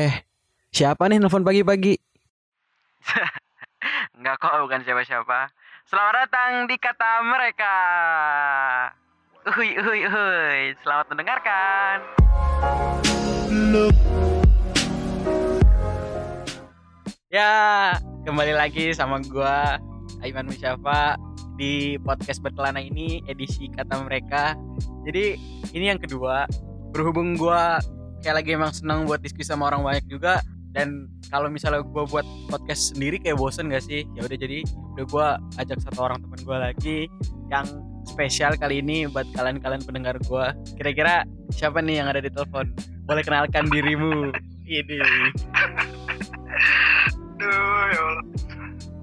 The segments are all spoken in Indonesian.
Eh, siapa nih nelfon pagi-pagi? Enggak kok, bukan siapa-siapa. Selamat datang di kata mereka. Uhuy, uhuy, uhuy. Selamat mendengarkan. Ya, kembali lagi sama gua Aiman Musyafa di podcast berkelana ini edisi kata mereka. Jadi ini yang kedua. Berhubung gua kayak lagi emang senang buat diskusi sama orang banyak juga dan kalau misalnya gue buat podcast sendiri kayak bosen gak sih ya udah jadi udah gue ajak satu orang teman gue lagi yang spesial kali ini buat kalian-kalian pendengar gue kira-kira siapa nih yang ada di telepon boleh kenalkan dirimu ini Duh, ya Allah.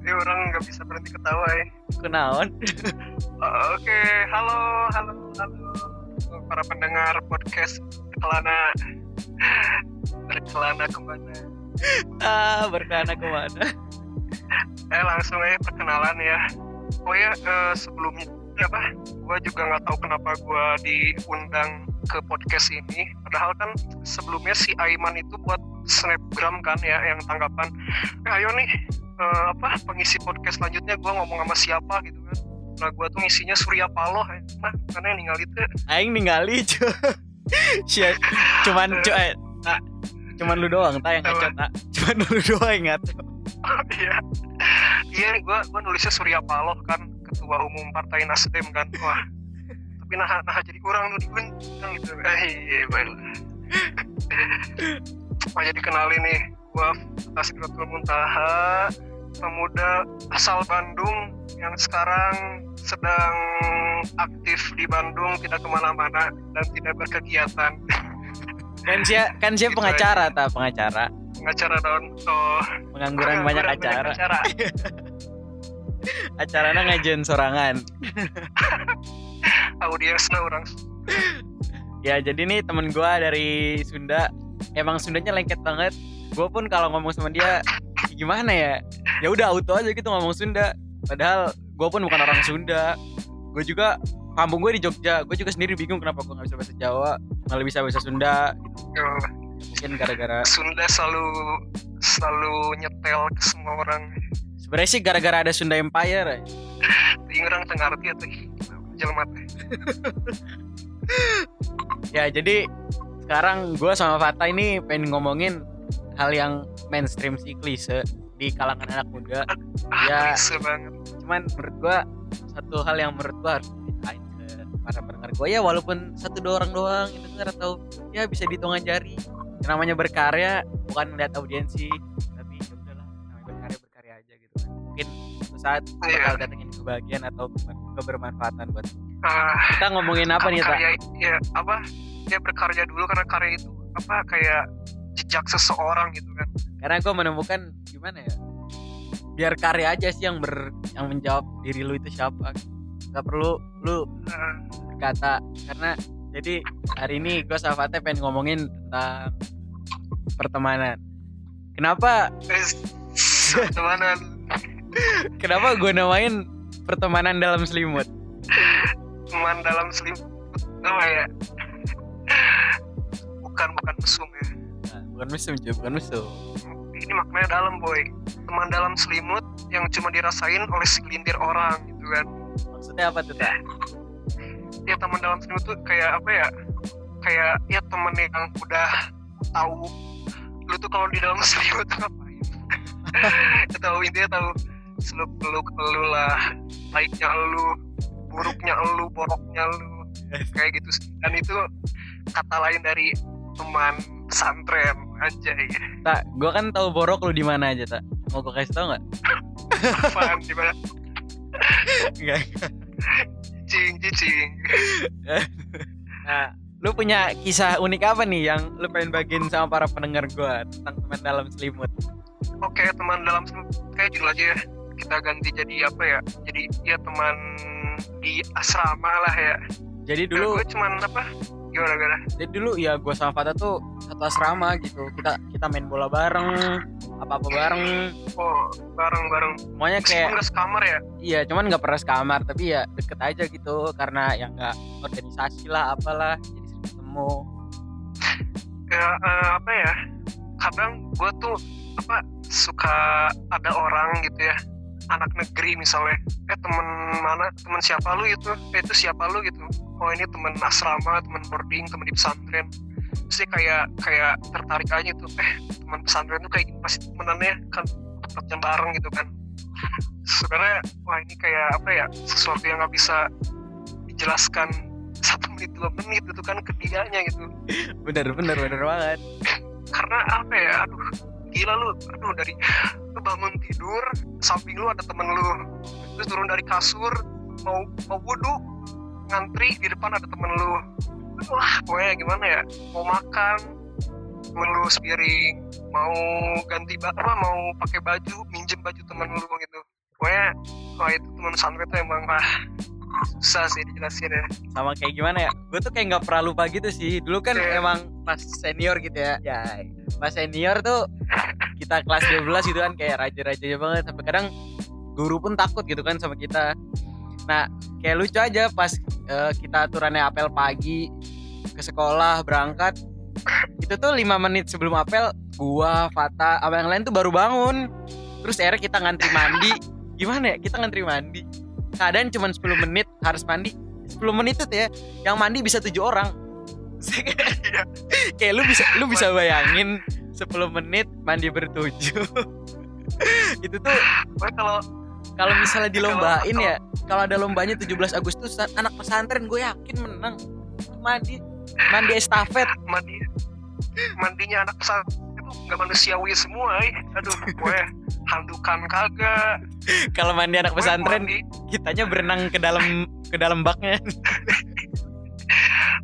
Ini orang nggak bisa berhenti ketawa ya. kenaon Oh, Oke, halo, halo, halo. Para pendengar podcast Kelana. Dari Kelana ke mana? ah berkelana ke mana Eh, langsung aja perkenalan ya. Oh ya, eh, sebelumnya apa? Gua juga nggak tahu kenapa gua diundang ke podcast ini. Padahal kan sebelumnya si Aiman itu buat snapgram kan ya, yang tanggapan. Eh, ayo nih, eh, apa pengisi podcast selanjutnya gua ngomong sama siapa gitu kan. Nah, gua tuh ngisinya Surya Paloh, ya. Nah, karena yang ninggal itu aing ningali cu Cuman cu eh, cuman lu doang tak yang ngaco tak. Cuman lu doang yang ngaco iya. Iya gua gua nulisnya Surya Paloh kan ketua umum partai Nasdem kan. Wah. Tapi nah nah jadi kurang lu diundang gitu. Eh iya baik. Oh jadi kenalin nih gua Tasiratul Muntaha pemuda asal Bandung yang sekarang sedang aktif di Bandung tidak ke mana-mana dan tidak berkegiatan. Kan sia kan sia Gitu pengacara tak pengacara. Pengacara daun oh. Pengangguran banyak acara. acara. Acaranya ngajen sorangan. Audiensnya orang. Ya jadi nih temen gua dari Sunda. Emang Sundanya lengket banget. Gua pun kalau ngomong sama dia gimana ya? Ya udah auto aja gitu ngomong Sunda. Padahal gua pun bukan orang Sunda gue juga kampung gue di Jogja gue juga sendiri bingung kenapa gue nggak bisa bahasa Jawa malah bisa bahasa Sunda gitu. Oh, mungkin gara-gara Sunda selalu selalu nyetel ke semua orang sebenarnya sih gara-gara ada Sunda Empire ya. Ini orang tengah arti teh. ya jadi sekarang gue sama Fata ini pengen ngomongin hal yang mainstream sih klise di kalangan anak muda Ah, Ya. klise banget. cuman menurut gua satu hal yang menurut gua harus diceritain ke para pendengar gua ya walaupun satu dua orang doang yang denger atau ya bisa dihitungan jari yang namanya berkarya bukan melihat audiensi tapi ya udahlah namanya berkarya berkarya aja gitu kan mungkin suatu saat Iya. bakal datengin kebahagiaan atau kebermanfaatan buat Ah, kita ngomongin apa nih tak ya apa? Dia berkarya dulu karena karya itu apa kayak jejak seseorang gitu kan. karena gua menemukan gimana ya biar karya aja sih yang ber yang menjawab diri lu itu siapa. Nggak perlu lu berkata karena jadi hari ini gue sama Fateh pengen ngomongin tentang pertemanan. Kenapa? Pertemanan. Kenapa gue namain pertemanan dalam selimut? Teman dalam selimut apa ya? Bukan bukan mesum ya. nah, bukan musuh cuy bukan musuh Ini maknanya dalam boy. Teman dalam selimut yang cuma dirasain oleh segelintir orang gitu kan. maksudnya apa tuh tak ya teman dalam selimut tuh kayak apa ya kayak ya temen yang udah tahu lu tuh kalau di dalam selimut tuh ngapain Ya tahu intinya tahu seluk beluk lu lah baiknya lu buruknya lu boroknya lu kayak gitu sih. dan itu kata lain dari teman pesantren aja ya tak gue kan tahu borok lu di mana aja tak. Mau gue kasih tau nggak? Apaan di mana? Nggak. cing cing nah lu punya kisah unik apa nih yang lu pengen bagiin sama para pendengar gue tentang teman dalam selimut? Oke teman dalam selimut kayak judul aja ya. Kita ganti jadi apa ya? Jadi ya teman di asrama lah ya. Jadi dulu dulu gue cuman apa? Gimana gimana? Jadi dulu ya gue sama Fata tuh satu asrama gitu. Kita kita main bola bareng apa apa bareng. Oh bareng bareng semuanya kayak nggak sekamar ya? Iya cuman nggak pernah sekamar tapi ya deket aja gitu karena ya nggak organisasi lah apalah jadi sering ketemu. Ya eh, apa ya? Kadang gue tuh apa suka ada orang gitu ya anak negeri misalnya. Eh temen mana? Temen siapa lu itu? Eh itu siapa lu gitu? Oh ini temen asrama temen boarding temen di pesantren terus dia kayak kayak tertarik aja tuh. Eh teman pesantren tuh kayak pasti temenannya kan tempatnya bareng gitu kan. Sebenarnya wah ini kayak apa ya sesuatu yang nggak bisa dijelaskan satu menit dua menit itu kan ke dianya gitu. Bener bener bener banget. Karena apa ya aduh gila lu aduh dari lu bangun tidur samping lu ada temen lu. Terus turun dari kasur mau mau wudhu ngantri di depan ada temen lu wah pokoknya gimana ya? Mau makan temen lu sepiring mau ganti apa mau pakai baju minjem baju temen lu gitu. Pokoknya wah itu temen pesantren tuh emang wah susah sih dijelasin ya. Sama kayak gimana ya? Gue tuh kayak nggak pernah lupa gitu sih. Dulu kan Iya. emang pas senior gitu ya. Ya pas senior tuh kita kelas 12 gitu kan kayak raja-rajanya banget. Sampai kadang guru pun takut gitu kan sama kita. Nah kayak lucu aja pas eh, kita aturannya apel pagi ke sekolah berangkat. Itu tuh lima menit sebelum apel gua Fata sama yang lain tuh baru bangun. Terus akhirnya kita ngantri mandi. Gimana ya? Kita ngantri mandi. Keadaan cuma 10 menit harus mandi. 10 menit itu ya yang mandi bisa tujuh orang. Kayak lu bisa lu bisa bayangin 10 menit mandi bertujuh. Itu tuh kalau kalau misalnya dilombain ya kalau ada lombanya 17 Agustus anak pesantren gue yakin menang. Mandi mandi estafet. Mandi. Mandinya anak pesantren. Itu nggak manusiawi semua eh. aduh gue handukan kagak. Kalau mandi anak pesantren mandi, kitanya berenang ke dalam ke dalam baknya.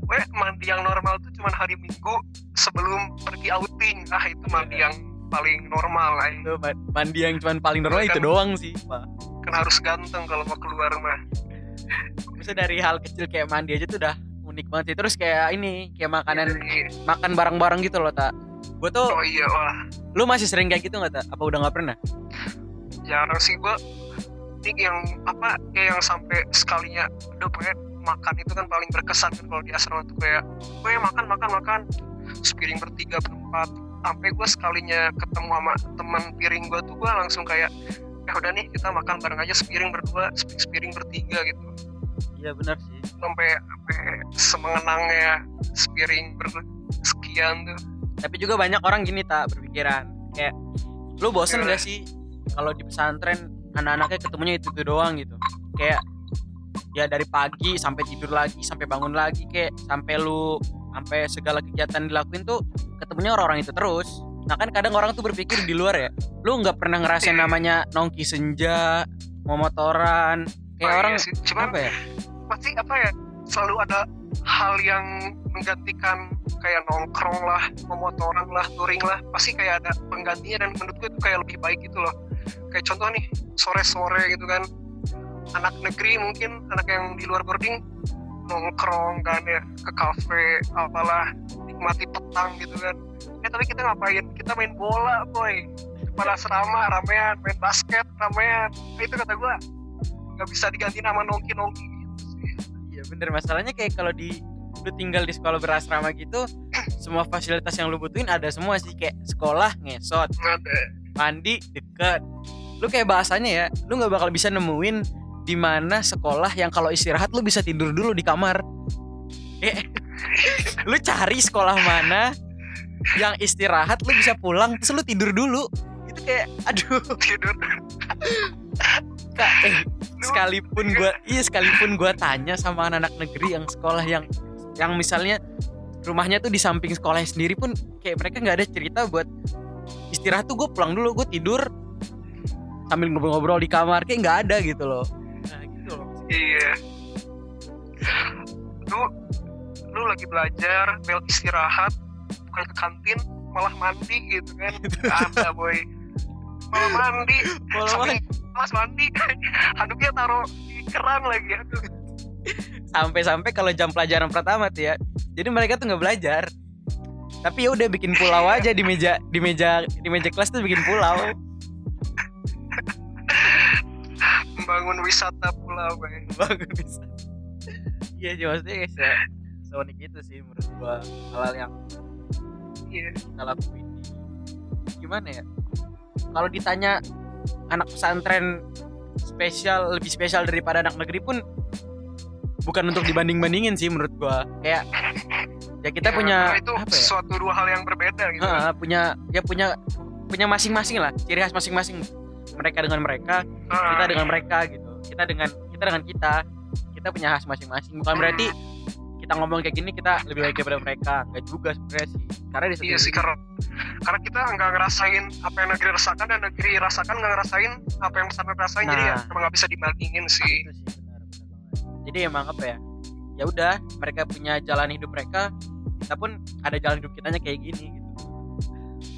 Gue mandi yang normal tuh cuma hari minggu sebelum pergi outing. Ah itu mandi yang paling normal eh. Tuh, ma- mandi yang cuman paling normal itu doang sih Pak. kan harus ganteng kalau mau keluar mah. Maksudnya dari hal kecil kayak mandi aja tuh udah unik banget sih. Terus kayak ini kayak makanan Jadi, makan bareng-bareng gitu loh tak gue tuh oh iya wah. lu masih sering kayak gitu nggak tak apa udah nggak pernah? Jarang sih gue ini yang apa kayak yang sampai sekalinya udah pokoknya makan itu kan paling berkesan kan kalau di asrama tuh kayak gue makan makan makan. Sepiring bertiga berempat. Sampai gue sekalinya ketemu sama teman piring gue tuh gue langsung kayak eh udah nih kita makan bareng aja sepiring berdua sepiring bertiga gitu iya benar sih. Sampai sampai semengenangnya sepiring bersekian tuh. Tapi juga banyak orang gini tak berpikiran. Kayak lu bosen Gimana? gak sih kalau di pesantren anak-anaknya ketemunya itu itu doang gitu. Kayak ya dari pagi sampai tidur lagi sampai bangun lagi kayak sampai lu sampai segala kegiatan dilakuin tuh ketemunya orang-orang itu terus. Nah kan kadang orang tuh berpikir di luar ya lu nggak pernah ngerasain namanya nongki senja mau motoran kayak Oh, iya orang sih. cuman apa ya pasti apa ya selalu ada hal yang menggantikan kayak nongkrong lah, pemotoran lah, touring lah, pasti kayak ada penggantinya dan menurut gue itu kayak lebih baik gitu loh. Kayak contoh nih sore-sore gitu kan, anak negeri mungkin anak yang di luar boarding nongkrong kan ya ke kafe apalah nikmati petang gitu kan. Eh tapi kita ngapain? Kita main bola boy. Pada asrama ramean, main basket ramean. Nah, itu kata gue nggak bisa diganti nama nongki-nongki gitu sih. Iya bener. Masalahnya kayak kalau di lu tinggal di sekolah berasrama gitu semua fasilitas yang lu butuhin ada semua sih. Kayak sekolah ngesot. Mandi deket. Lu kayak bahasanya ya lu nggak bakal bisa nemuin di mana sekolah yang kalau istirahat lu bisa tidur dulu di kamar. Eh lu cari sekolah mana yang istirahat lu bisa pulang terus lu tidur dulu. Itu kayak aduh. Tidur kak eh sekalipun gua iya sekalipun gua tanya sama anak-anak negeri yang sekolah yang yang misalnya rumahnya tuh di samping sekolahnya sendiri pun kayak mereka nggak ada cerita buat istirahat tuh gue pulang dulu gue tidur sambil ngobrol-ngobrol di kamar kayak nggak ada gitu loh. Nah gitu loh iya. Lu lu lagi belajar bel istirahat bukan ke kantin malah mandi gitu kan. Ada boy? Malah mandi. Malah sambil pas mandi. Handuknya taruh di keran lagi aduh. Sampai-sampai kalau jam pelajaran pertama tuh ya jadi mereka tuh nggak belajar. Tapi ya udah bikin pulau aja di meja di meja di meja kelas tuh bikin pulau. Membangun wisata pulau boy bagus bisa iya sih maksudnya guys ya seunik itu sih menurut gua hal-hal yang iya. kita lakuin di gimana ya? Kalau ditanya anak pesantren spesial lebih spesial daripada anak negeri pun bukan untuk dibanding bandingin sih menurut gua. Kayak ya kita Ya, punya itu apa ya? suatu dua hal yang berbeda gitu. Ha, punya ya punya punya masing-masing lah ciri khas masing-masing. Mereka dengan mereka Ah, kita dengan mereka gitu. Kita dengan kita dengan kita kita punya khas masing-masing. Bukan berarti kita ngomong kayak gini kita lebih baik daripada mereka nggak juga sebenarnya sih karena di Iya sih karena karena kita nggak ngerasain apa yang negeri rasakan dan negeri rasakan nggak ngerasain apa yang pesantren rasain jadi ya Nah. emang nggak bisa dibandingin sih. Itu sih benar benar banget. jadi emang apa ya ya udah mereka punya jalan hidup mereka kita pun ada jalan hidup kitanya kayak gini gitu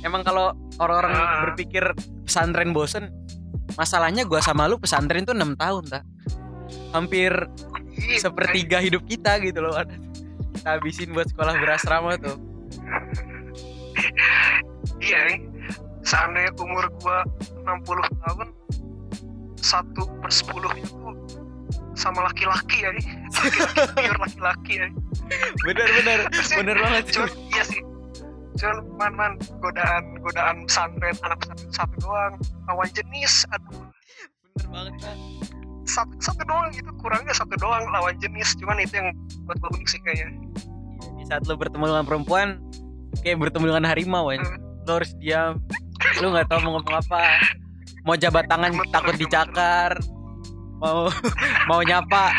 emang kalau orang-orang Ah. berpikir pesantren bosen masalahnya gua sama lu pesantren tuh enam tahun tak hampir sepertiga hidup kita gitu loh kita habisin buat sekolah berasrama tuh Iya, nih. seandainya umur gua 60 tahun, satu per sepuluhnya tuh sama laki-laki ya nih. Laki-laki, pure laki-laki ya. bener bener bener banget Cuman iya sih. Cuman man man godaan godaan pesantren anak pesantren satu doang lawan jenis aduh bener banget Kak. Satu satu doang gitu kurangnya satu doang lawan jenis cuman itu yang buat gua unik sih kayaknya. Iya, di saat lo bertemu dengan perempuan kayak bertemu dengan harimau ya lo harus diam. Lo nggak tahu mau ngomong apa. Mau jabat tangan Gemeter, takut dicakar. Mau mau nyapa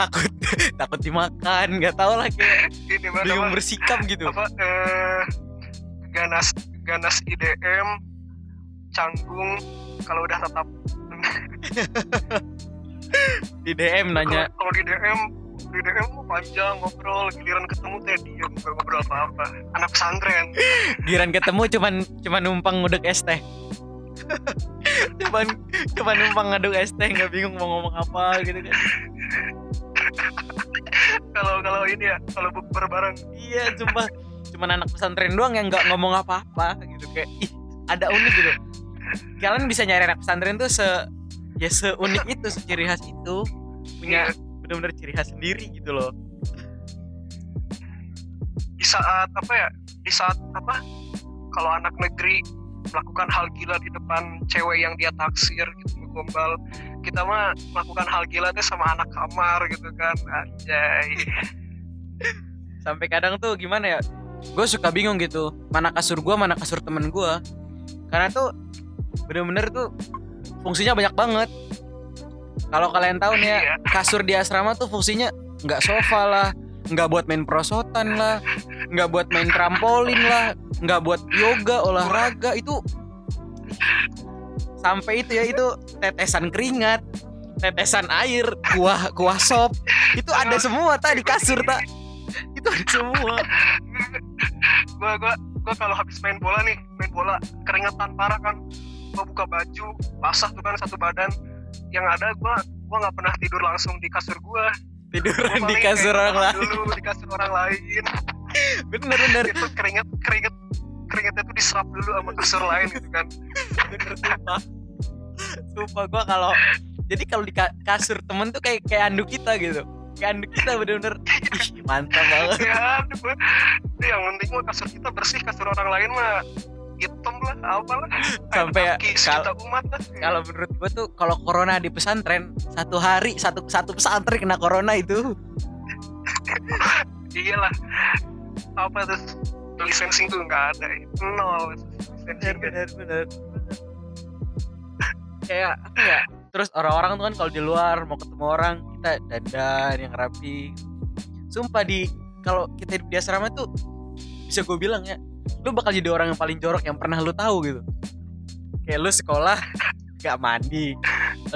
takut takut dimakan. Nggak tahu lah kayak ini bingung bersikap gitu. Apa eh ganas ganas IDM canggung kalau udah tetap di DM nanya. Kalau di DM di DM panjang ngobrol giliran ketemu teh diem gak ngobrol apa apa anak pesantren. Giran ketemu cuman cuman numpang ngudek es teh. Cuman cuman numpang ngaduk es teh nggak bingung mau ngomong apa gitu kan. Kalau kalau ini ya kalau bukber bareng. Iya sumpah cuman anak pesantren doang yang nggak ngomong apa-apa gitu kayak ih ada unik gitu. Kalian bisa nyari anak pesantren tuh se ya seunik itu seciri khas itu. Punya benar-benar ciri khas sendiri gitu loh. Di saat apa ya di saat apa kalau anak negeri melakukan hal gila di depan cewek yang dia taksir gitu gombal kita mah melakukan hal gila tuh sama anak kamar gitu kan anjay. Sampai kadang tuh gimana ya gue suka bingung gitu mana kasur gue mana kasur temen gue karena tuh bener-bener tuh fungsinya banyak banget. Kalau kalian tahu nih ya Iya. kasur di asrama tuh fungsinya nggak sofa lah nggak buat main prosotan lah nggak buat main trampolin lah nggak buat yoga olahraga itu sampai itu ya itu tetesan keringat tetesan air kuah kuah sop. Itu ada semua tak di kasur tak itu ada semua. Gua gua gua kalau habis main bola nih main bola keringetan parah kan gua buka baju basah tuh kan satu badan. Yang ada gua gua nggak pernah tidur langsung di kasur gua. Gua tiduran di kasur orang lain. dulu di kasur orang lain. Bener bener. Itu keringet keringet keringetnya tuh diserap dulu sama kasur lain gitu kan. Bener sumpah. Sumpah gua kalau jadi kalau di ka- kasur temen tuh kayak kayak anduk kita gitu. Kayak anduk kita bener-bener mantap banget. Ya aduh, yang penting mah kasur kita bersih kasur orang lain mah hitam lah apa lah. Sampai Air kaki kal- kita umat lah. kalau menurut gua tuh kalau corona di pesantren satu hari satu satu pesantren kena corona itu. Iyalah apa tuh? Licensing tuh nggak ada. Ya. nol. Licensing bener bener kayak apa ya? Terus orang-orang tuh kan kalau di luar mau ketemu orang kita dandan yang rapi. Sumpah di kalau kita di asrama tuh bisa gue bilang ya lu bakal jadi orang yang paling jorok yang pernah lu tahu gitu. Kayak lu sekolah gak mandi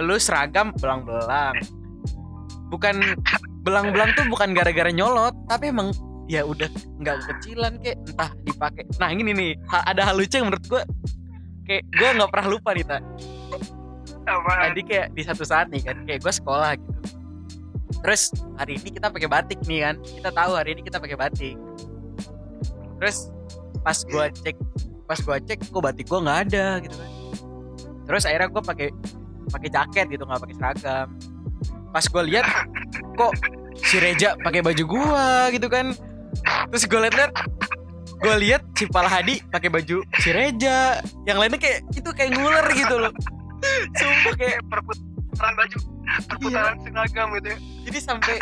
lu seragam belang-belang. Bukan belang-belang tuh bukan gara-gara nyolot tapi emang ya udah nggak kecilan kayak entah dipakai. Nah ini nih ada hal lucu yang menurut gue kayak gue nggak pernah lupa nih tak jadi kayak di satu saat nih kan kayak gue sekolah gitu. Terus hari ini kita pakai batik nih kan. Kita tahu hari ini kita pakai batik. Terus pas gue cek pas gue cek kok batik gue nggak ada gitu kan. Terus akhirnya gue pakai pakai jaket gitu nggak pakai seragam. Pas gue lihat kok si Reja pakai baju gua gitu kan. Terus gue liat-liat gue lihat si Palhadi pakai baju si Reja. Yang lainnya kayak itu kayak nguler gitu loh. Sumpah kayak perputaran baju perputaran seragam gitu ya. Jadi sampai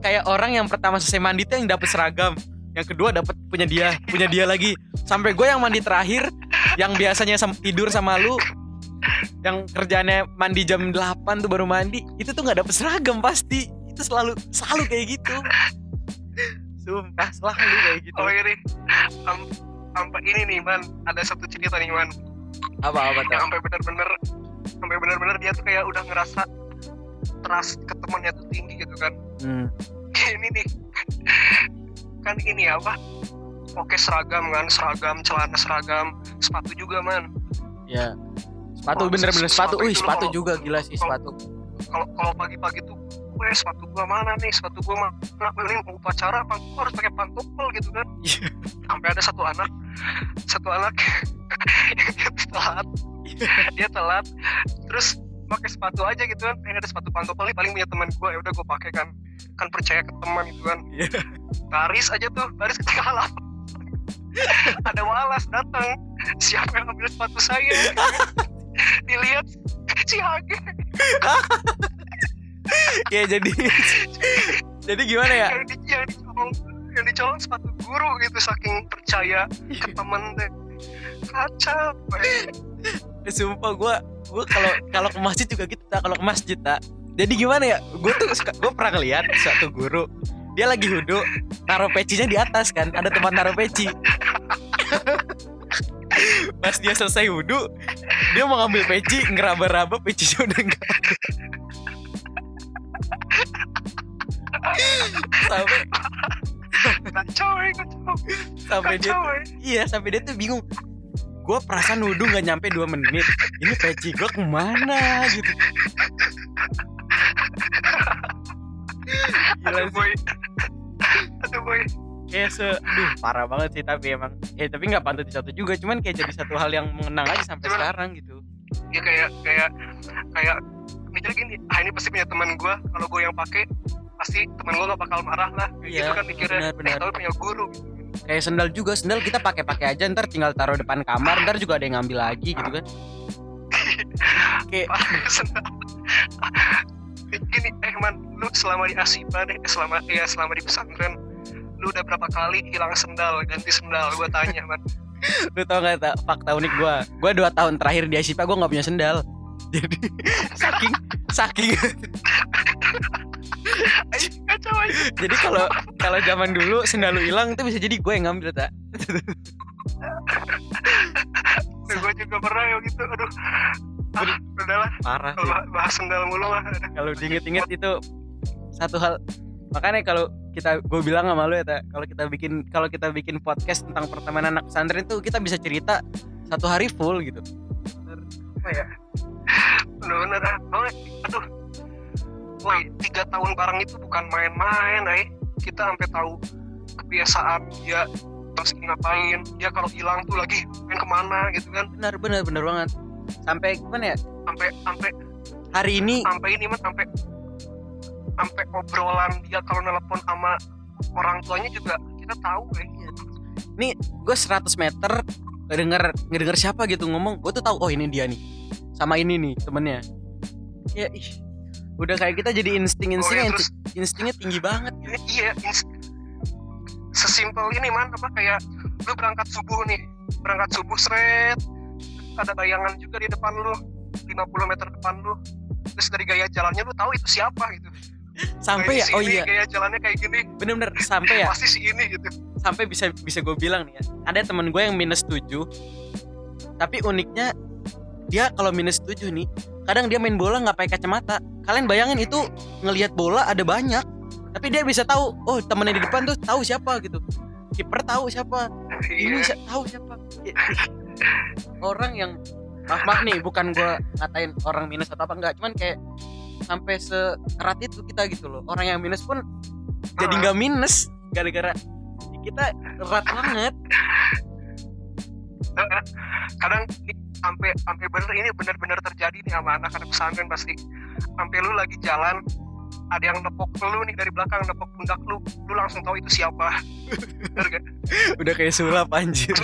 kayak orang yang pertama selesai mandi tuh yang dapet seragam yang kedua dapat punya dia punya dia lagi. Sampai gue yang mandi terakhir yang biasanya tidur sama lu yang kerjaannya mandi jam 8 tuh baru mandi itu tuh nggak dapet seragam pasti. Itu selalu selalu kayak gitu. Sumpah selalu kayak gitu. Oh ini am- sampai ini nih man. Ada satu cerita nih man. Apa apa tuh yang sampai benar-benar sampai benar-benar dia tuh kayak udah ngerasa trust ke temannya tuh tinggi gitu kan. Hmm. ini nih kan ini apa? Oke seragam kan seragam celana seragam sepatu juga man. Ya sepatu bener-bener sepatu sepatu. Wih sepatu juga gila sih sepatu. kalau kalau pagi-pagi tuh weh sepatu gua mana nih? Sepatu gua mana? Ini mau upacara apa? Gua harus pakai pantofel gitu kan. Iya. sampai ada satu anak satu anak telat. Dia telat. Terus pakai sepatu aja gitu kan. Ini ada sepatu pantofel nih paling punya teman gua. Ya udah gua pakai kan. Kan percaya ke teman gitu kan. Iya. Baris aja tuh baris ketika halal ada walas datang. Siapa yang ambil sepatu saya? Dilihat si Hage. Ya jadi jadi gimana ya? Yang, di, yang dicolong yang dicolong sepatu guru gitu saking percaya ke temen deh. Kacau eh. sumpah gue gue kalau kalau ke masjid juga gitu tak kalau ke masjid tak jadi gimana ya? Gue tuh gue pernah ngeliat suatu guru dia lagi wudhu taruh pecinya di atas kan ada tempat taruh peci. Pas dia selesai wudhu dia mau ngambil peci ngeraba-raba pecinya udah enggak sampai kacau kacau sampai dia. Iya sampai dia tuh bingung. Gue perasaan wudhu gak nyampe 2 menit. Ini peci gue ke mana gitu Gila aduh boy. Aduh boy. Kayak se Duh parah banget sih tapi emang Eh tapi gak pantut di satu juga Cuman kayak jadi satu hal yang mengenang aja sampai Cuman- sekarang gitu. ya kayak kayak kayak mikirnya gini ah ini pasti punya teman gua kalau gua yang pakai pasti teman gua gak bakal marah lah. Kayak Iya, gitu kan mikirnya. benar-benar. eh, tapi punya guru. Kayak sendal juga Sendal kita pakai-pakai aja Ntar tinggal taruh depan kamar Ntar juga ada yang ngambil lagi gitu kan. Kayak Senang. Gini eh man lu selama di Asipa deh eh, selama ya selama di pesantren lu udah berapa kali hilang sendal ganti sendal? Gua tanya man. Lu tau gak tak fakta unik gue Gue 2 tahun terakhir di Asipa gue gak punya sendal. Jadi saking Saking Ay, kacau aja Jadi kalau kalau zaman dulu sendal lu hilang itu bisa jadi gue yang ngambil tak. gue juga pernah ya gitu aduh ah, udahlah. Parah kalau sih. bah- bahas sendal mulu lah. Kalau diinget-inget itu satu hal. Makanya kalau kita gue bilang sama lu ya kalau kita bikin kalau kita bikin podcast tentang pertemanan anak pesantren itu kita bisa cerita satu hari full gitu. Apa ya bener-bener aduh. Woi tiga tahun bareng itu bukan main-main eh kita sampai tahu kebiasaan dia terus ngapain. Dia kalau hilang tuh lagi main ke mana gitu kan. Benar benar benar banget sampai gimana ya? Sampai sampai hari ini sampai ini mah sampai sampai obrolan dia kalau nelpon sama orang tuanya juga kita tahu eh. Gue 100 meter ngedenger ngedenger siapa gitu ngomong gue tuh tahu oh ini dia nih. Sama ini nih temennya. Ya ih. Udah kayak kita jadi insting Oh, insting iya, terus? instingnya tinggi banget. Ini iya sesimpel ini man apa kayak lu berangkat subuh nih berangkat subuh seret ada bayangan juga di depan lu 50 meter depan lu. Terus dari gaya jalannya lu tahu itu siapa gitu. Sampai ya? oh ini, iya. gaya jalannya kayak gini. Bener-bener sampai ya? Pasti si ini gitu. Sampai bisa bisa gue bilang nih ya. Ada temen gue yang minus 7 tapi uniknya dia kalau minus 7 nih kadang dia main bola nggak pakai kacamata. Kalian bayangin itu ngelihat bola ada banyak tapi dia bisa tahu oh temennya di depan tuh tahu siapa gitu. Kiper tahu siapa ini iya. Si- tahu siapa. Ya, ih. Orang yang maaf maaf nih bukan gue ngatain orang minus atau apa enggak. Cuman kayak sampai sekerat itu kita gitu loh. Orang yang minus pun jadi Ah. nggak minus gara-gara kita erat banget. Kadang ini sampai sampai bener ini bener-bener terjadi nih sama anak-anak pesantren pasti. Sampai lu lagi jalan ada yang nepok lu nih dari belakang nepok pundak lu. Lu langsung tahu itu siapa? Udah kayak sulap anjir.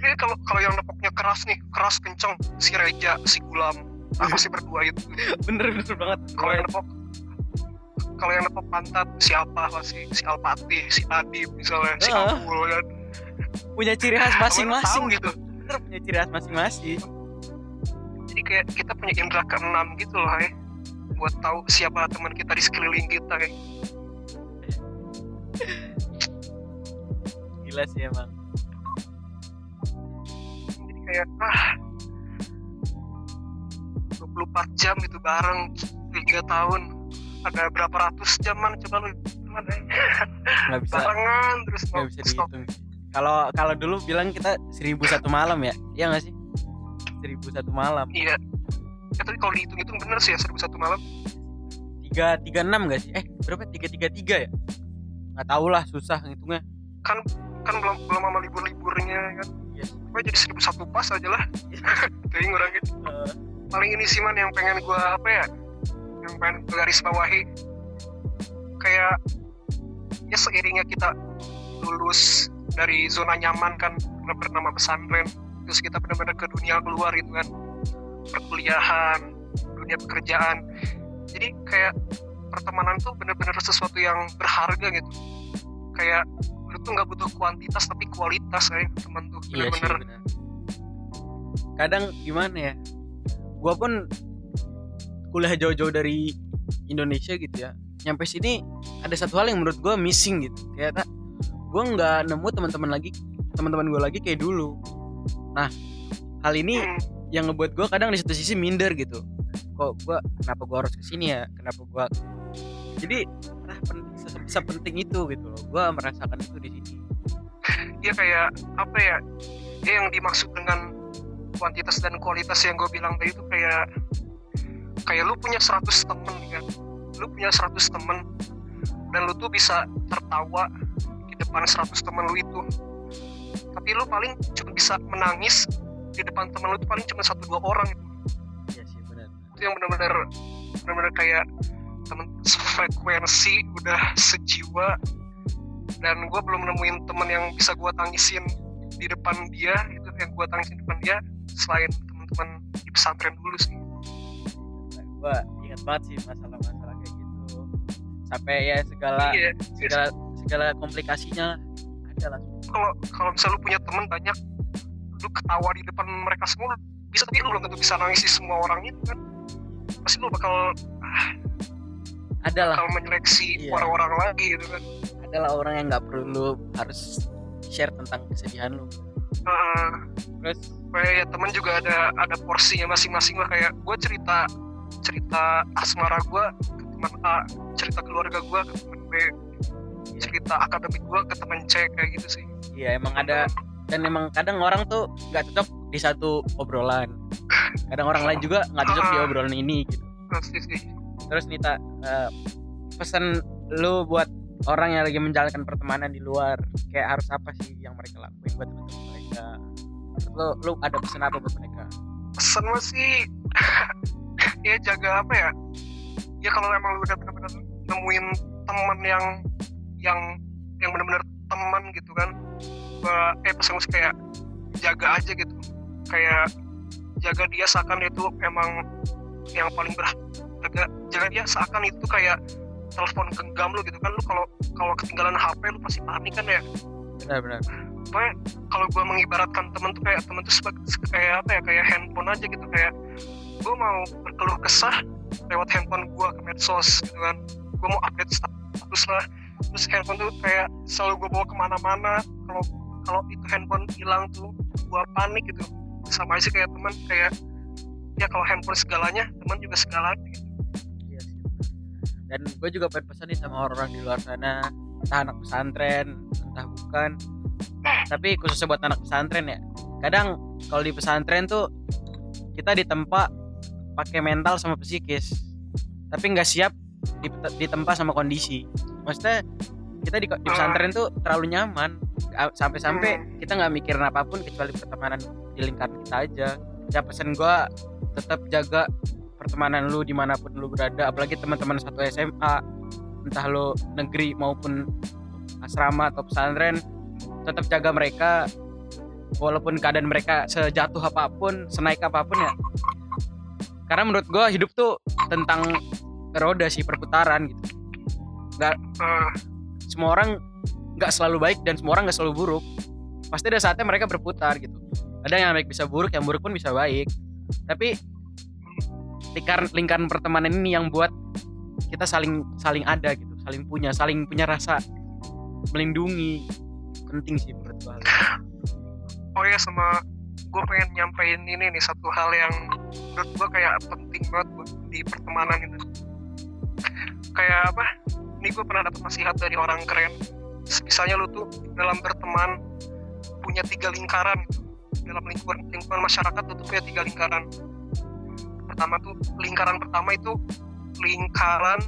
Ini kalau kalau yang nepoknya keras nih keras kenceng si Reja si Gulam aku sih berdua itu Bener bener banget. kalau yang nepok kalau yang nepok pantat siapa pasti si Alpati si Adib misalnya si. Abul kan punya ciri khas masing-masing gitu. Bener punya ciri khas masing-masing. jadi kayak kita punya indera keenam gitu loh ya buat tahu siapa teman kita di sekeliling kita ya Gila sih emang. Kayak ah 24 jam gitu bareng tiga tahun ada berapa ratus jaman coba lu mana? Nggak bisa barengan terus nggak bisa stop. dihitung. Kalau kalau dulu bilang kita seribu satu malam ya, iya nggak sih? Seribu satu malam. iya ya, tapi kalau dihitung-hitung bener sih ya seribu satu malam Tiga tiga enam nggak sih? Eh berapa? Tiga tiga tiga ya? Nggak tahu lah, susah ngitungnya. kan kan belum belum sama libur-liburnya kan Pokoknya jadi seribu satu pas aja lah. Jadi ngurangin. Eh, paling ini sih man yang pengen gua apa ya yang pengen gua garis bawahi. Kayak ya seiringnya kita lulus dari zona nyaman kan bernama pesantren. Terus kita benar-benar ke dunia luar itu kan. Perkuliahan dunia pekerjaan. Jadi kayak pertemanan tuh benar-benar sesuatu yang berharga gitu. Kayak lu tuh nggak butuh kuantitas tapi kualitas kayak teman tuh iya sih benar-benar benar. Kadang gimana ya? Gua pun kuliah jauh-jauh dari Indonesia gitu ya. Nyampe sini ada satu hal yang menurut gua missing gitu. Kayak gua nggak nemu teman-teman lagi, teman-teman gua lagi kayak dulu. Nah, hal ini Hmm, yang ngebuat gue kadang di satu sisi minder gitu kok gue kenapa gue harus ke sini ya kenapa gue jadi ah, sepenting itu gitu loh. Gue merasakan itu di sini. Dia kayak apa ya dia yang dimaksud dengan kuantitas dan kualitas yang gue bilang tadi itu kayak kayak lu punya 100 temen kan. Lu punya 100 temen dan lu tuh bisa tertawa di depan 100 temen lu itu. Tapi lu paling cuma bisa menangis di depan temen lu tuh paling cuma satu dua orang itu iya sih benar. Itu yang benar-benar benar-benar kayak frekuensi udah sejiwa dan gue belum nemuin temen yang bisa gue tangisin di depan dia itu yang gue tangisin di depan dia selain teman-teman di pesantren dulu sih. Gue ingat banget sih masalah-masalah kayak gitu. Sampai ya segala iya. segala segala komplikasinya ada lah. Kalau kalau misalnya lu punya temen banyak lu ketawa di depan mereka semua bisa tapi lu belum tentu bisa nangis di semua orang itu kan? Pasti lu bakal ada lah bakal menyeleksi Iya. orang-orang lagi gitu kan. Adalah orang yang nggak perlu lu harus share tentang kesedihan lu. Heeh. terus? Kayak ya temen juga ada ada porsinya masing-masing lah. Kayak gue cerita cerita asmara gue ke teman A cerita keluarga gue ke teman B cerita akademik gue ke teman C kayak gitu sih. Iya emang ada dan emang kadang orang tuh nggak cocok di satu obrolan. Kadang orang lain juga nggak cocok di Ah. obrolan ini gitu. Pasti sih terus Nita eh, pesan lu buat orang yang lagi menjalankan pertemanan di luar kayak harus apa sih yang mereka lakuin buat teman-teman mereka? Lu lu ada pesan apa buat mereka? Pesan masih ya jaga apa ya? Ya kalau emang lu udah bener-bener nemuin teman yang yang yang bener-bener teman gitu kan gua eh pesan gue sih kayak jaga aja gitu. Kayak jaga dia seakan itu emang yang paling berharga jaga dia seakan itu kayak telepon genggam lu gitu kan. Lu kalau kalau ketinggalan HP lu pasti panik kan ya? Benar-benar pokoknya kalau gue mengibaratkan temen tuh kayak temen tuh sebagai kayak apa ya kayak handphone aja gitu. Kayak gue mau berkeluh kesah lewat handphone gue ke medsos gitu kan. Gue mau update status lah. Terus handphone tuh kayak selalu gue bawa ke mana-mana. Kalau kalau itu handphone hilang tuh gue panik gitu. Sama aja sih kayak teman kayak ya kalau handphone segalanya teman juga segalanya gitu. Dan gue juga pengen pesan nih sama orang-orang di luar sana. Entah anak pesantren entah bukan. Tapi khususnya buat anak pesantren ya. Kadang kalau di pesantren tuh kita ditempa pakai mental sama psikis. Tapi nggak siap dipet- ditempa sama kondisi. Maksudnya kita di, di pesantren tuh terlalu nyaman. Sampai-sampai kita nggak mikirin apa pun kecuali pertemanan di lingkaran kita aja. Ya pesan gue tetap jaga pertemanan lu di mana pun lu berada apalagi teman-teman satu SMA entah lu negeri maupun asrama atau pesantren tetap jaga mereka. Walaupun keadaan mereka sejatuh apa pun senaik apa pun ya. Karena menurut gua hidup tuh tentang roda sih perputaran gitu. Eh, semua orang nggak selalu baik dan semua orang nggak selalu buruk. Pasti ada saatnya mereka berputar gitu. Ada yang baik bisa buruk yang buruk pun bisa baik. Tapi lingkaran lingkaran pertemanan ini yang buat kita saling saling ada gitu saling punya saling punya rasa melindungi. Penting sih menurut gua. Oh ya sama gue pengen nyampein ini nih satu hal yang menurut gue kayak penting banget buat di pertemanan itu kayak apa? Ini gue pernah dapat nasihat dari orang keren. Misalnya lu tuh dalam berteman punya tiga lingkaran gitu. dalam lingkungan lingkungan masyarakat lu tuh punya tiga lingkaran pertama tuh lingkaran pertama itu lingkaran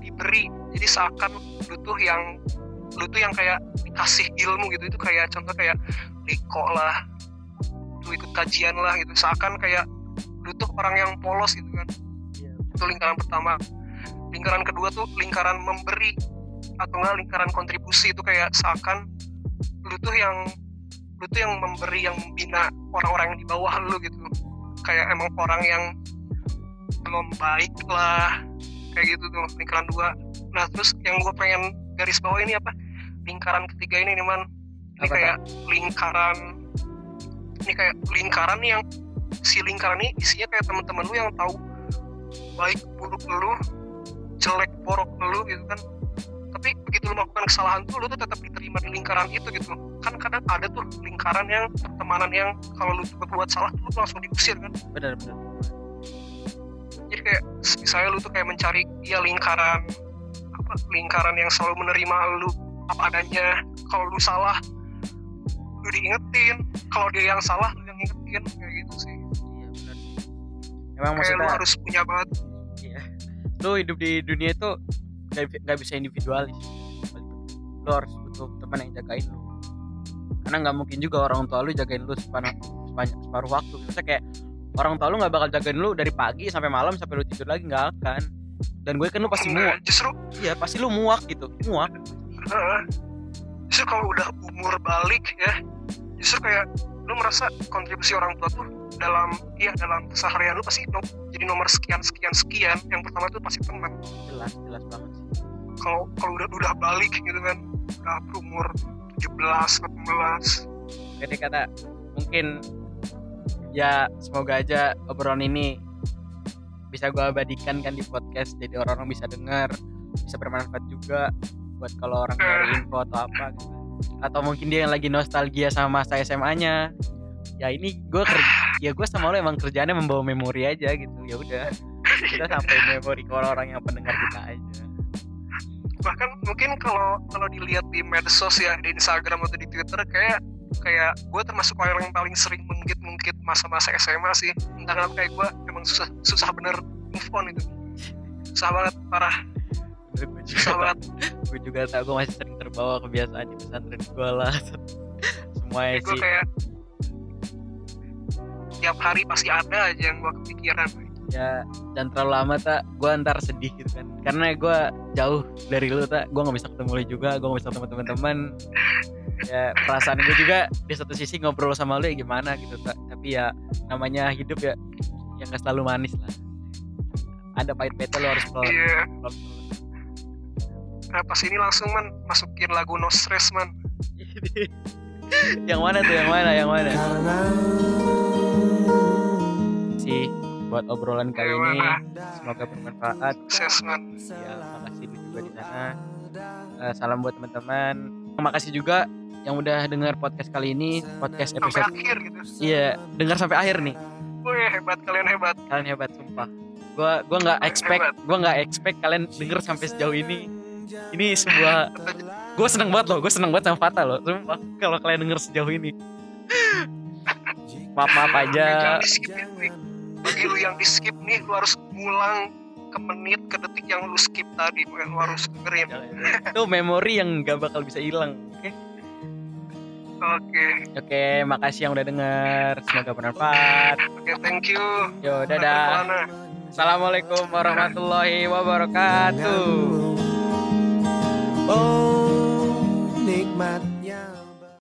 diberi. Jadi seakan lu tuh yang lu tuh yang kayak dikasih ilmu gitu. Itu kayak contoh kayak Liko lah lu ikut kajian lah gitu. Seakan kayak lu tuh orang yang polos gitu kan. Iya. itu lingkaran pertama. Lingkaran kedua tuh lingkaran memberi atau enggak lingkaran kontribusi. Itu kayak seakan lu tuh yang lu tuh yang memberi yang membina orang-orang yang di bawah lu gitu. Kayak emang orang yang belum baik lah. Kayak gitu tuh lingkaran dua. Nah terus yang gue pengen garis bawah ini apa? Lingkaran ketiga ini nih man. Ini Apa, kayak lingkaran. Ini kayak lingkaran yang si lingkaran ini isinya kayak teman-teman lu yang tahu baik buruk lu jelek borok lu gitu kan. Tapi begitu lu melakukan kesalahan tuh lu tuh tetap diterima di lingkaran itu gitu. Kan kadang ada tuh lingkaran yang pertemanan yang kalau lu berbuat salah tuh lu langsung diusir kan. Benar benar kayak misalnya lu tuh kayak mencari ya lingkaran apa lingkaran yang selalu menerima lu apa adanya kalau lu salah lu diingetin kalau dia yang salah lu yang ingetin kayak gitu sih iya benar emang kayak lu harus punya banget Iya. Lu hidup di dunia itu gak, gak bisa individualis. Lu harus butuh teman yang jagain lu. Karena nggak mungkin juga orang tua lu jagain lu sepanjang sepanjang separuh waktu. Misalnya kayak orang tua lu nggak bakal jagain lu dari pagi sampai malam sampai lu tidur lagi nggak akan. Dan gue kan lu pasti muak. justru Iya pasti lu muak gitu. Muak. Justru kalau udah umur balik ya justru kayak lu merasa kontribusi orang tua tuh dalam iya dalam keseharian lu pasti no- jadi nomor sekian sekian sekian yang pertama tuh pasti teman Jelas jelas banget kalau kalau udah udah balik gitu kan udah berumur 17 18 Jadi kata mungkin ya semoga aja obrolan ini bisa gue abadikan kan di podcast jadi orang-orang bisa dengar bisa bermanfaat juga buat kalau orang nyari info atau apa gitu. atau mungkin dia yang lagi nostalgia sama masa SMA-nya ya ini gue ya gue sama lo emang kerjaannya membawa memori aja gitu. Ya udah kita sampai memori ke orang-orang yang pendengar kita aja. Bahkan mungkin kalau kalau dilihat di medsos ya di Instagram atau di Twitter kayak kayak gue termasuk orang yang paling sering mengungkit-ungkit masa-masa SMA sih. Entah kenapa kayak gue emang susah susah bener move on itu susah banget parah. Gue susah juga banget. gue juga tau gue masih sering terbawa kebiasaan di pesantren gue lah. Semuanya gue sih. kayak tiap hari pasti ada aja yang gue kepikiran. Ya dan terlalu lama tak gue ntar sedih gitu kan. Karena gue jauh dari lu tak gue nggak bisa ketemu lu juga gue nggak bisa ketemu teman-teman ya perasaan gue juga di satu sisi ngobrol sama lu ya gimana gitu tak tapi ya namanya hidup ya yang gak selalu manis lah. Ada pahit-pahitnya lu harus pelan iya. Pelan- nah pas ini langsung man masukin lagu no stress man. Yang mana tuh yang mana yang mana? Sih buat obrolan kali Yang ini. mana? semoga bermanfaat. Sukses man. Ya makasih juga di sana. Eh, salam buat teman-teman. Makasih juga yang udah dengar podcast kali ini podcast sampai episode akhir gitu. Iya dengar sampai akhir nih. Wih hebat kalian hebat. Kalian hebat sumpah. Gua gua nggak expect Hebat. gua nggak expect kalian denger sampai sejauh ini. Ini sebuah gue seneng banget loh gue seneng banget sama Fata loh sumpah. Kalau kalian denger sejauh ini. Maaf maaf aja. jangan di skip ya nih bagi lu yang di skip nih lu harus ngulang ke menit ke detik yang lu skip tadi lu harus dengerin itu memori yang gak bakal bisa hilang oke Oke. Okay. Oke, okay, makasih yang udah denger. Semoga bermanfaat. Oke, okay, thank you. Yo, dadah. Assalamualaikum warahmatullahi wabarakatuh. Oh, nikmat